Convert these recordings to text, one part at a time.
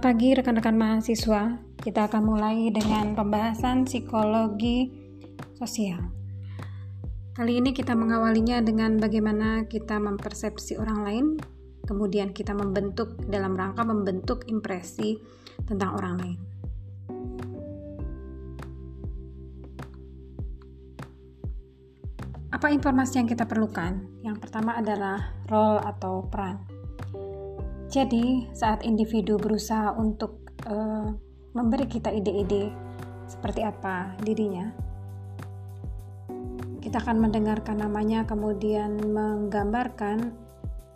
Selamat pagi rekan-rekan mahasiswa. Kita akan mulai dengan pembahasan psikologi sosial. Kali ini kita mengawalinya dengan bagaimana kita mempersepsi orang lain, kemudian kita membentuk dalam rangka membentuk impresi tentang orang lain. Apa informasi yang kita perlukan? Yang pertama adalah role atau peran. Jadi, saat individu berusaha untuk uh, memberi kita ide-ide seperti apa dirinya, kita akan mendengarkan namanya, kemudian menggambarkan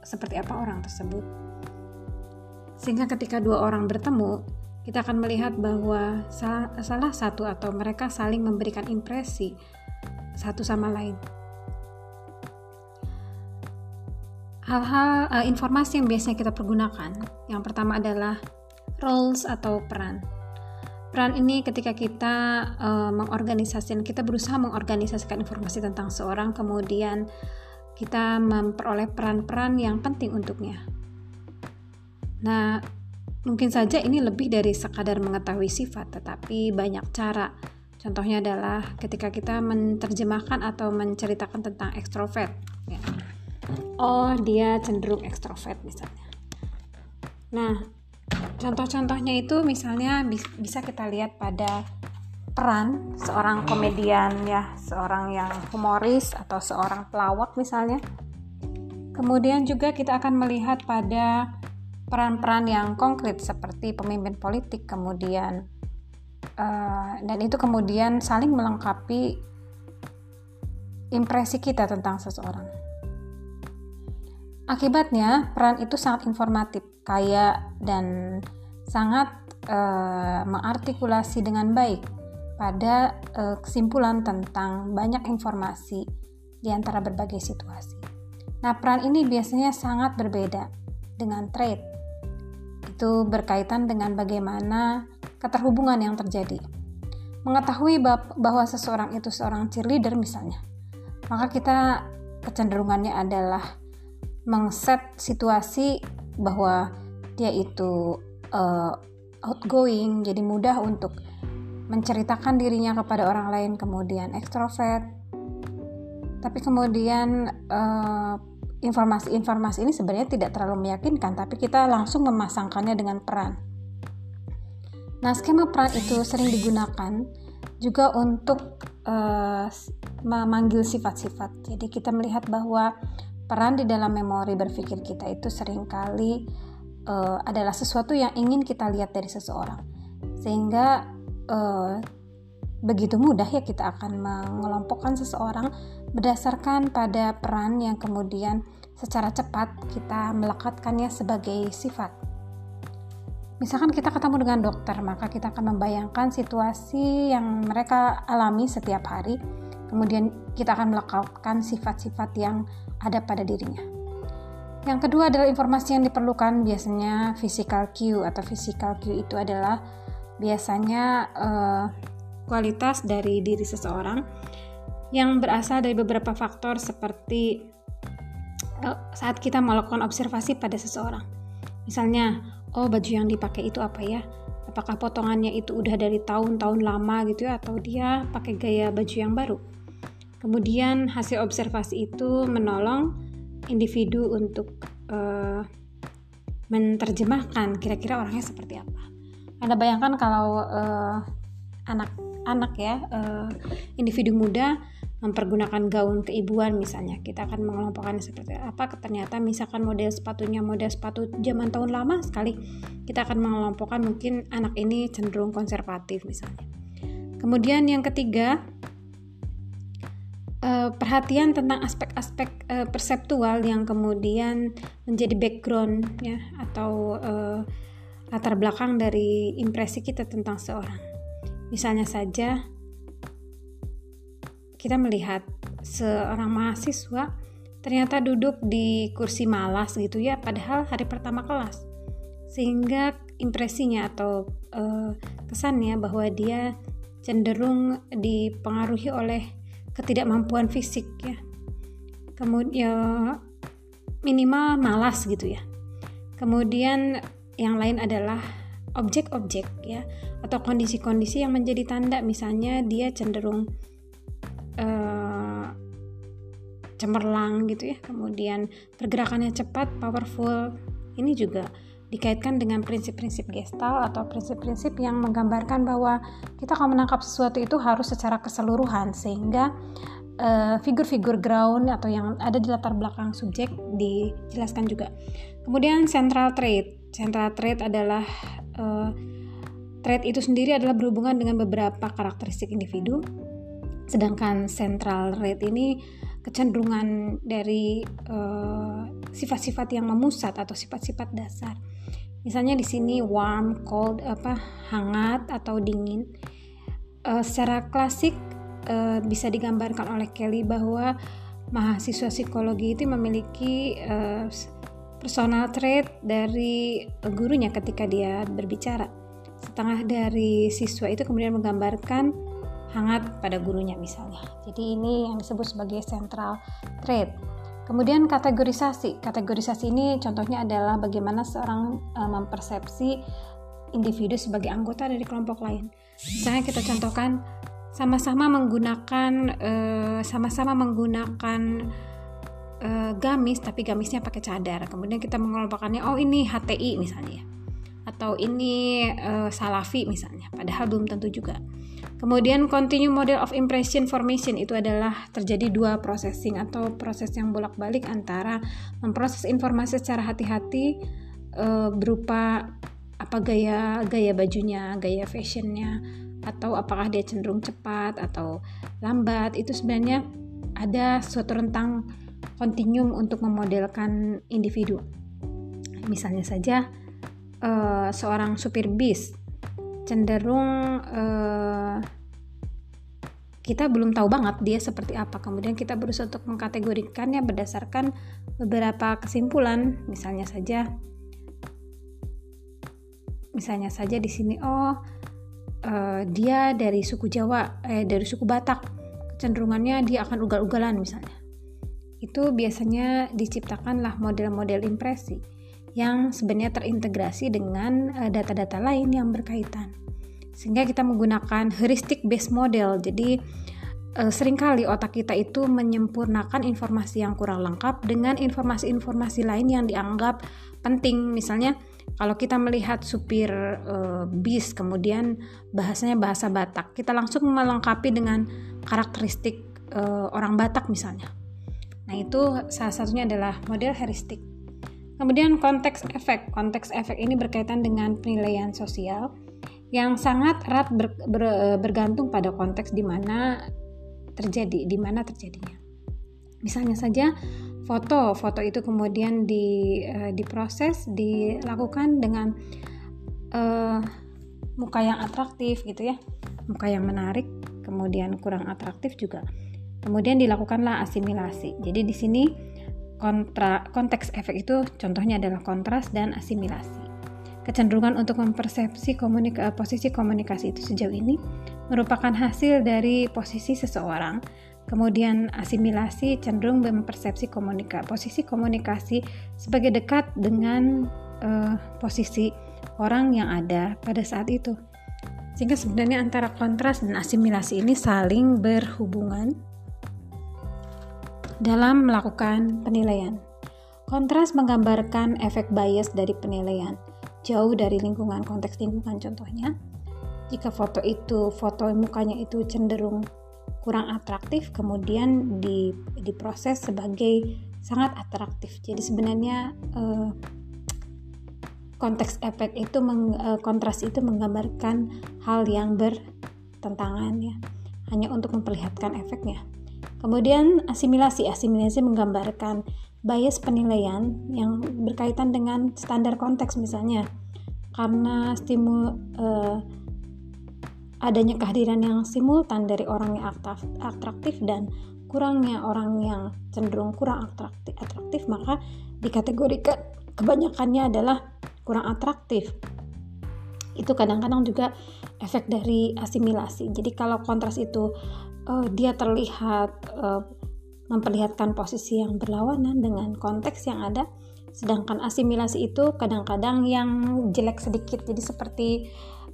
seperti apa orang tersebut. Sehingga ketika dua orang bertemu, kita akan melihat bahwa salah satu atau mereka saling memberikan impresi satu sama lain. Hal-hal uh, informasi yang biasanya kita pergunakan. Yang pertama adalah roles atau peran. Peran ini ketika kita uh, mengorganisasikan, kita berusaha mengorganisasikan informasi tentang seorang, kemudian kita memperoleh peran-peran yang penting untuknya. Nah, mungkin saja ini lebih dari sekadar mengetahui sifat, tetapi banyak cara. Contohnya adalah ketika kita menerjemahkan atau menceritakan tentang ekstrovert. Ya oh dia cenderung ekstrovert misalnya. Nah contoh-contohnya itu misalnya bisa kita lihat pada peran seorang komedian ya seorang yang humoris atau seorang pelawak misalnya. Kemudian juga kita akan melihat pada peran-peran yang konkret seperti pemimpin politik kemudian uh, dan itu kemudian saling melengkapi impresi kita tentang seseorang Akibatnya, peran itu sangat informatif, kaya, dan sangat uh, mengartikulasi dengan baik pada uh, kesimpulan tentang banyak informasi di antara berbagai situasi. Nah, peran ini biasanya sangat berbeda dengan trait. Itu berkaitan dengan bagaimana keterhubungan yang terjadi. Mengetahui bahwa seseorang itu seorang cheerleader misalnya, maka kita kecenderungannya adalah mengset situasi bahwa dia itu uh, outgoing, jadi mudah untuk menceritakan dirinya kepada orang lain, kemudian ekstrovert. Tapi kemudian uh, informasi-informasi ini sebenarnya tidak terlalu meyakinkan, tapi kita langsung memasangkannya dengan peran. Nah, skema peran itu sering digunakan juga untuk uh, memanggil sifat-sifat. Jadi kita melihat bahwa peran di dalam memori berpikir kita itu sering kali uh, adalah sesuatu yang ingin kita lihat dari seseorang sehingga uh, begitu mudah ya kita akan mengelompokkan seseorang berdasarkan pada peran yang kemudian secara cepat kita melekatkannya sebagai sifat. Misalkan kita ketemu dengan dokter, maka kita akan membayangkan situasi yang mereka alami setiap hari. Kemudian kita akan melekatkan sifat-sifat yang ada pada dirinya. Yang kedua adalah informasi yang diperlukan biasanya physical cue atau physical cue itu adalah biasanya uh, kualitas dari diri seseorang yang berasal dari beberapa faktor seperti uh, saat kita melakukan observasi pada seseorang. Misalnya, oh baju yang dipakai itu apa ya? Apakah potongannya itu udah dari tahun-tahun lama gitu ya atau dia pakai gaya baju yang baru? Kemudian hasil observasi itu menolong individu untuk uh, menerjemahkan kira-kira orangnya seperti apa. Anda bayangkan kalau anak-anak uh, ya uh, individu muda mempergunakan gaun keibuan misalnya kita akan mengelompokkan seperti apa ternyata misalkan model sepatunya model sepatu zaman tahun lama sekali kita akan mengelompokkan mungkin anak ini cenderung konservatif misalnya kemudian yang ketiga uh, perhatian tentang aspek-aspek uh, perseptual yang kemudian menjadi background ya atau uh, latar belakang dari impresi kita tentang seorang. Misalnya saja kita melihat seorang mahasiswa ternyata duduk di kursi malas gitu ya padahal hari pertama kelas. Sehingga impresinya atau uh, kesannya bahwa dia cenderung dipengaruhi oleh ketidakmampuan fisik ya. Kemudian minimal malas gitu ya. Kemudian yang lain adalah objek-objek ya atau kondisi-kondisi yang menjadi tanda misalnya dia cenderung uh, cemerlang gitu ya. Kemudian pergerakannya cepat powerful ini juga dikaitkan dengan prinsip-prinsip gestal atau prinsip-prinsip yang menggambarkan bahwa kita kalau menangkap sesuatu itu harus secara keseluruhan sehingga uh, figur-figur ground atau yang ada di latar belakang subjek dijelaskan juga. Kemudian central trait. Central trait adalah uh, trait itu sendiri adalah berhubungan dengan beberapa karakteristik individu. Sedangkan central trait ini kecenderungan dari eh, sifat-sifat uh, yang memusat atau sifat-sifat dasar. Misalnya di sini warm, cold, apa hangat atau dingin. Uh, secara klasik uh, bisa digambarkan oleh Kelly bahwa mahasiswa psikologi itu memiliki uh, personal trait dari gurunya ketika dia berbicara. Setengah dari siswa itu kemudian menggambarkan hangat pada gurunya misalnya. Jadi ini yang disebut sebagai central trait. Kemudian kategorisasi. Kategorisasi ini contohnya adalah bagaimana seorang uh, mempersepsi individu sebagai anggota dari kelompok lain. Misalnya kita contohkan sama-sama menggunakan uh, sama-sama menggunakan uh, gamis tapi gamisnya pakai cadar. Kemudian kita mengelompokkannya oh ini HTI misalnya atau ini uh, Salafi misalnya. Padahal belum tentu juga. Kemudian continue model of impression formation itu adalah terjadi dua processing atau proses yang bolak-balik antara memproses informasi secara hati-hati e, berupa apa gaya gaya bajunya, gaya fashionnya, atau apakah dia cenderung cepat atau lambat itu sebenarnya ada suatu rentang kontinuum untuk memodelkan individu. Misalnya saja e, seorang supir bis cenderung uh, kita belum tahu banget dia seperti apa. Kemudian kita berusaha untuk mengkategorikannya berdasarkan beberapa kesimpulan. Misalnya saja, misalnya saja di sini, oh uh, dia dari suku Jawa, eh dari suku Batak, kecenderungannya dia akan ugal-ugalan misalnya. Itu biasanya diciptakanlah model-model impresi yang sebenarnya terintegrasi dengan eh, data-data lain yang berkaitan. Sehingga kita menggunakan heuristic based model. Jadi uh, sering kali otak kita itu menyempurnakan informasi yang kurang lengkap dengan informasi-informasi lain yang dianggap penting. Misalnya kalau kita melihat supir uh, bis kemudian bahasanya bahasa Batak, kita langsung melengkapi dengan karakteristik uh, orang Batak misalnya. Nah, itu salah satunya adalah model heuristik. Kemudian konteks efek. Konteks efek ini berkaitan dengan penilaian sosial yang sangat erat ber, ber, bergantung pada konteks di mana terjadi, di mana terjadinya. Misalnya saja foto, foto itu kemudian di uh, diproses, dilakukan dengan uh, muka yang atraktif gitu ya, muka yang menarik, kemudian kurang atraktif juga. Kemudian dilakukanlah asimilasi. Jadi di sini kontra, konteks efek itu contohnya adalah kontras dan asimilasi. Kecenderungan untuk mempersepsi komunika, posisi komunikasi itu sejauh ini merupakan hasil dari posisi seseorang. Kemudian asimilasi cenderung mempersepsi komunika, posisi komunikasi sebagai dekat dengan uh, posisi orang yang ada pada saat itu. Sehingga sebenarnya antara kontras dan asimilasi ini saling berhubungan dalam melakukan penilaian. Kontras menggambarkan efek bias dari penilaian, jauh dari lingkungan konteks lingkungan contohnya. Jika foto itu, foto mukanya itu cenderung kurang atraktif, kemudian di, diproses sebagai sangat atraktif. Jadi sebenarnya eh, konteks efek itu, eh, kontras itu menggambarkan hal yang bertentangan ya, hanya untuk memperlihatkan efeknya. Kemudian asimilasi. Asimilasi menggambarkan bias penilaian yang berkaitan dengan standar konteks misalnya. Karena stimul uh, adanya kehadiran yang simultan dari orang yang atraktif dan kurangnya orang yang cenderung kurang atraktif, atraktif maka dikategorikan kebanyakannya adalah kurang atraktif itu kadang-kadang juga efek dari asimilasi jadi kalau kontras itu uh, dia terlihat uh, memperlihatkan posisi yang berlawanan dengan konteks yang ada, sedangkan asimilasi itu kadang-kadang yang jelek sedikit jadi seperti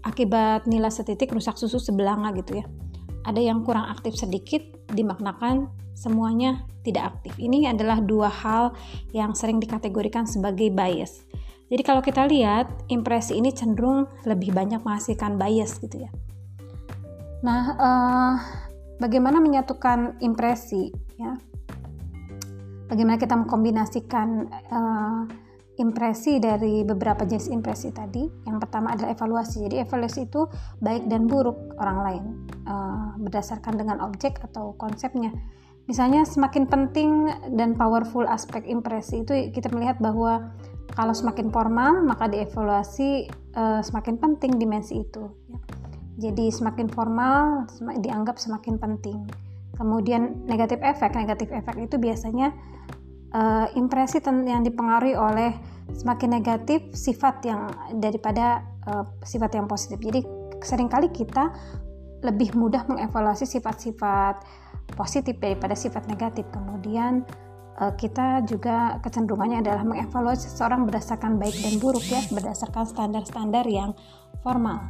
akibat nilai setitik rusak susu sebelanga gitu ya ada yang kurang aktif sedikit dimaknakan semuanya tidak aktif. Ini adalah dua hal yang sering dikategorikan sebagai bias. Jadi kalau kita lihat impresi ini cenderung lebih banyak menghasilkan bias gitu ya. Nah, uh, bagaimana menyatukan impresi ya? Bagaimana kita mengkombinasikan uh, impresi dari beberapa jenis impresi tadi. Yang pertama adalah evaluasi. Jadi evaluasi itu baik dan buruk orang lain uh, berdasarkan dengan objek atau konsepnya. Misalnya semakin penting dan powerful aspek impresi itu kita melihat bahwa kalau semakin formal maka dievaluasi uh, semakin penting dimensi itu. Ya. Jadi semakin formal dianggap semakin penting. Kemudian negatif efek, negatif efek itu biasanya uh, impresi yang dipengaruhi oleh semakin negatif sifat yang daripada uh, sifat yang positif. Jadi sering kali kita lebih mudah mengevaluasi sifat-sifat positif daripada sifat negatif. Kemudian uh, kita juga kecenderungannya adalah mengevaluasi seseorang berdasarkan baik dan buruk ya, berdasarkan standar-standar yang formal.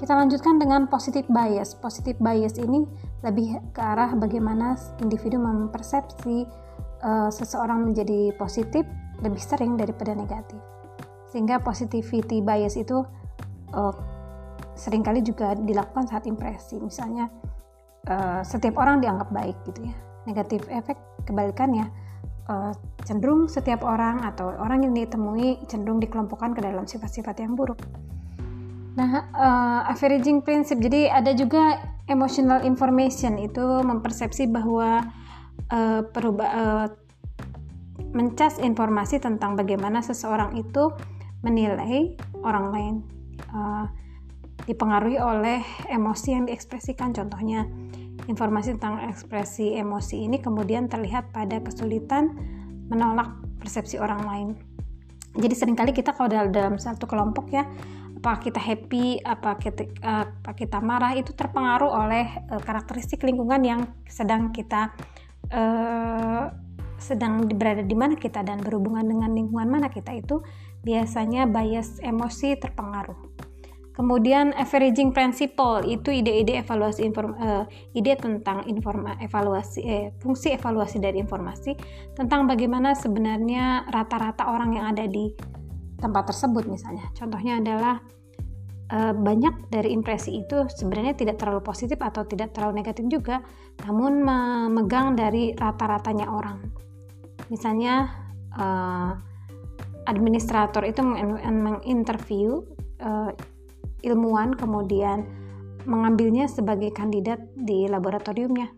Kita lanjutkan dengan positif bias. Positif bias ini lebih ke arah bagaimana individu mempersepsi uh, seseorang menjadi positif lebih sering daripada negatif. Sehingga positivity bias itu uh, sering kali juga dilakukan saat impresi. Misalnya uh, setiap orang dianggap baik gitu ya. Negatif efek kebalikannya cenderung setiap orang atau orang yang ditemui cenderung dikelompokkan ke dalam sifat-sifat yang buruk. Nah, uh, averaging prinsip. Jadi ada juga emotional information. Itu mempersepsi bahwa uh, perubah uh, mencas informasi tentang bagaimana seseorang itu menilai orang lain uh, dipengaruhi oleh emosi yang diekspresikan. Contohnya informasi tentang ekspresi emosi ini kemudian terlihat pada kesulitan menolak persepsi orang lain. Jadi sering kali kita kalau dalam satu kelompok ya apa kita happy apa kita, apa kita marah itu terpengaruh oleh uh, karakteristik lingkungan yang sedang kita uh, sedang berada di mana kita dan berhubungan dengan lingkungan mana kita itu biasanya bias emosi terpengaruh. Kemudian averaging principle itu ide-ide evaluasi inform, uh, ide tentang informa, evaluasi eh, fungsi evaluasi dari informasi tentang bagaimana sebenarnya rata-rata orang yang ada di tempat tersebut misalnya. Contohnya adalah uh, banyak dari impresi itu sebenarnya tidak terlalu positif atau tidak terlalu negatif juga, namun memegang dari rata-ratanya orang misalnya uh, administrator itu menginterview uh, ilmuwan kemudian mengambilnya sebagai kandidat di laboratoriumnya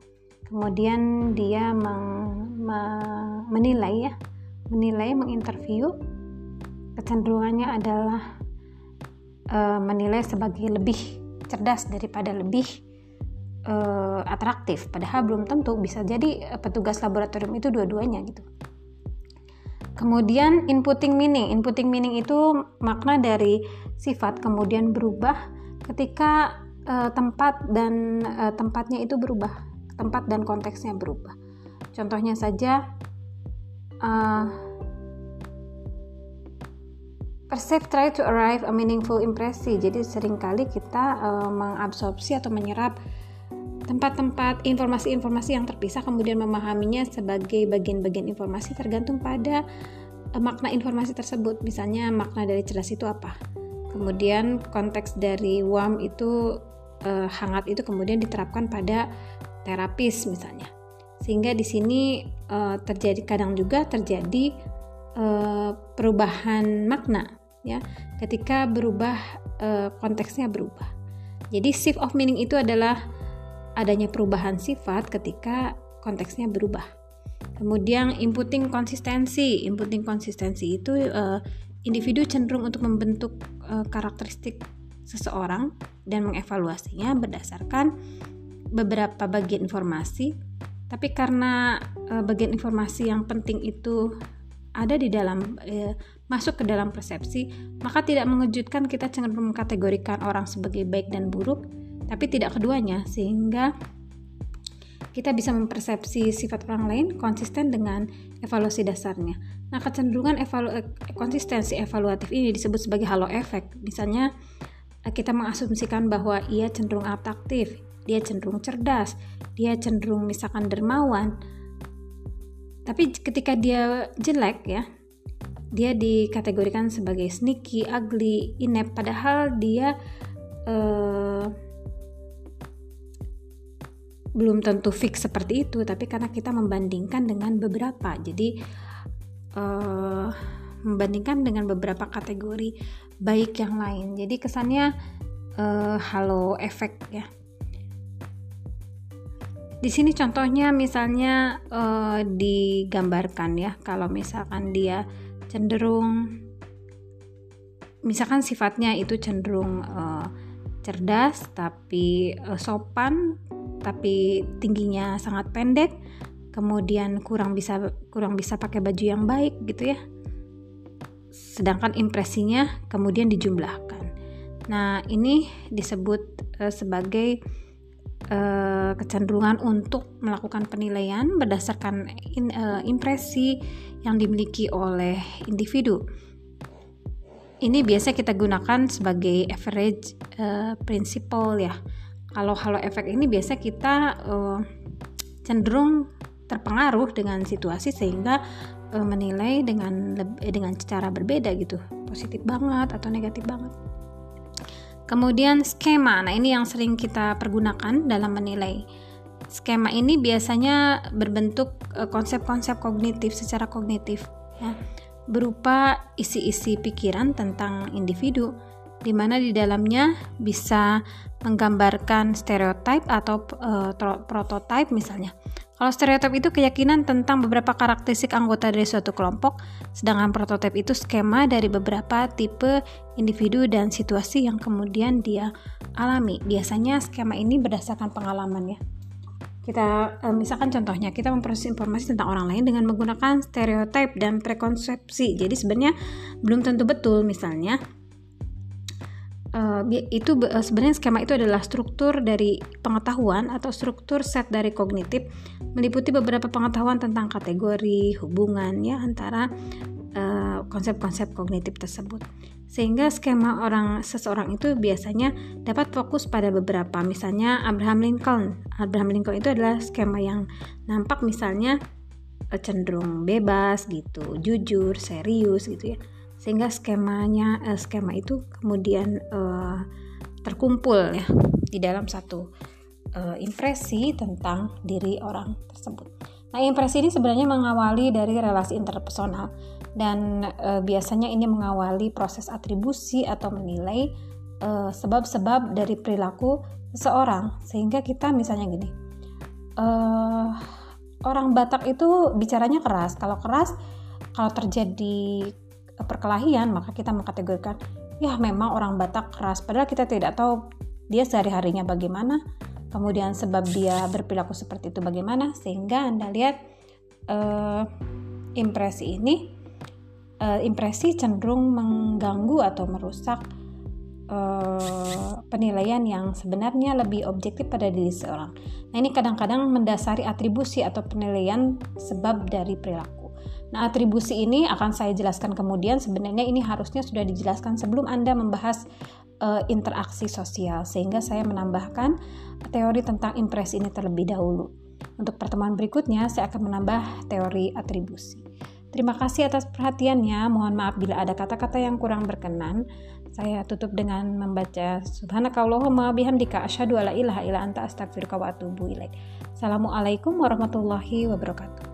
kemudian dia menilai ya menilai menginterview kecenderungannya adalah uh, menilai sebagai lebih cerdas daripada lebih uh, atraktif. Padahal belum tentu bisa jadi uh, petugas laboratorium itu dua-duanya gitu. Kemudian inputting meaning. Inputting meaning itu makna dari sifat kemudian berubah ketika uh, tempat dan uh, tempatnya itu berubah tempat dan konteksnya berubah. Contohnya saja uh, perceive try to arrive a meaningful impresi jadi sering kali kita uh, mengabsorpsi atau menyerap tempat-tempat informasi-informasi yang terpisah kemudian memahaminya sebagai bagian-bagian informasi tergantung pada uh, makna informasi tersebut. Misalnya makna dari cerdas itu apa? Kemudian konteks dari warm itu uh, hangat itu kemudian diterapkan pada terapis misalnya. Sehingga di sini uh, terjadi kadang juga terjadi uh, perubahan makna ya ketika berubah uh, konteksnya berubah. Jadi shift of meaning itu adalah adanya perubahan sifat ketika konteksnya berubah. Kemudian inputting konsistensi, inputting konsistensi itu uh, individu cenderung untuk membentuk uh, karakteristik seseorang dan mengevaluasinya berdasarkan beberapa bagian informasi. Tapi karena uh, bagian informasi yang penting itu ada di dalam uh, masuk ke dalam persepsi, maka tidak mengejutkan kita cenderung mengkategorikan orang sebagai baik dan buruk tapi tidak keduanya sehingga kita bisa mempersepsi sifat orang lain konsisten dengan evaluasi dasarnya. Nah, kecenderungan evalu konsistensi evaluatif ini disebut sebagai halo efek. Misalnya, kita mengasumsikan bahwa ia cenderung atraktif, dia cenderung cerdas, dia cenderung misalkan dermawan. Tapi ketika dia jelek ya, dia dikategorikan sebagai sneaky, ugly, inept padahal dia uh, belum tentu fix seperti itu. Tapi karena kita membandingkan dengan beberapa. Jadi uh, membandingkan dengan beberapa kategori baik yang lain. Jadi kesannya uh, halo efek ya di sini contohnya misalnya uh, digambarkan ya kalau misalkan dia cenderung misalkan sifatnya itu cenderung uh, cerdas tapi uh, sopan tapi tingginya sangat pendek kemudian kurang bisa kurang bisa pakai baju yang baik gitu ya. Sedangkan impresinya kemudian dijumlahkan. Nah ini disebut uh, sebagai uh, kecenderungan untuk melakukan penilaian berdasarkan in, uh, impresi yang dimiliki oleh individu. Ini biasa kita gunakan sebagai average uh, principle ya. Kalau halo efek ini biasa kita uh, cenderung terpengaruh dengan situasi sehingga uh, menilai dengan dengan cara berbeda gitu. Positif banget atau negatif banget kemudian skema. Nah ini yang sering kita pergunakan dalam menilai. Skema ini biasanya berbentuk konsep-konsep uh, kognitif secara kognitif ya. Berupa isi-isi pikiran tentang individu di mana di dalamnya bisa menggambarkan stereotip atau uh, prototipe misalnya. Kalau stereotip itu keyakinan tentang beberapa karakteristik anggota dari suatu kelompok, sedangkan prototipe itu skema dari beberapa tipe individu dan situasi yang kemudian dia alami. Biasanya skema ini berdasarkan pengalaman ya. Kita eh, misalkan contohnya kita memproses informasi tentang orang lain dengan menggunakan stereotip dan prekonsepsi. Jadi sebenarnya belum tentu betul misalnya uh, itu uh, sebenarnya skema itu adalah struktur dari pengetahuan atau struktur set dari kognitif meliputi beberapa pengetahuan tentang kategori hubungan ya antara eh, konsep-konsep uh, kognitif tersebut. Sehingga skema orang seseorang itu biasanya dapat fokus pada beberapa. Misalnya Abraham Lincoln. Abraham Lincoln itu adalah skema yang nampak misalnya cenderung bebas gitu jujur serius gitu ya sehingga skemanya uh, skema itu kemudian uh, terkumpul ya di dalam satu uh, impresi tentang diri orang tersebut. Nah, impresi ini sebenarnya mengawali dari relasi interpersonal dan uh, biasanya ini mengawali proses atribusi atau menilai sebab-sebab uh, dari perilaku seseorang sehingga kita misalnya gini. Uh, orang Batak itu bicaranya keras. Kalau keras kalau terjadi perkelahian maka kita mengkategorikan ya memang orang Batak keras padahal kita tidak tahu dia sehari-harinya bagaimana kemudian sebab dia berperilaku seperti itu bagaimana sehingga Anda lihat uh, impresi ini uh, impresi cenderung mengganggu atau merusak uh, penilaian yang sebenarnya lebih objektif pada diri seorang. Nah, ini kadang-kadang mendasari atribusi atau penilaian sebab dari perilaku. Nah, atribusi ini akan saya jelaskan kemudian. Sebenarnya ini harusnya sudah dijelaskan sebelum Anda membahas uh, interaksi sosial, sehingga saya menambahkan teori tentang impresi ini terlebih dahulu. Untuk pertemuan berikutnya, saya akan menambah teori atribusi. Terima kasih atas perhatiannya. Mohon maaf bila ada kata-kata yang kurang berkenan. Saya tutup dengan membaca Subhanakallahumma bihamdika asyhadu alla ilaha illa anta astaghfiruka wa atubu ilaik. Assalamualaikum warahmatullahi wabarakatuh.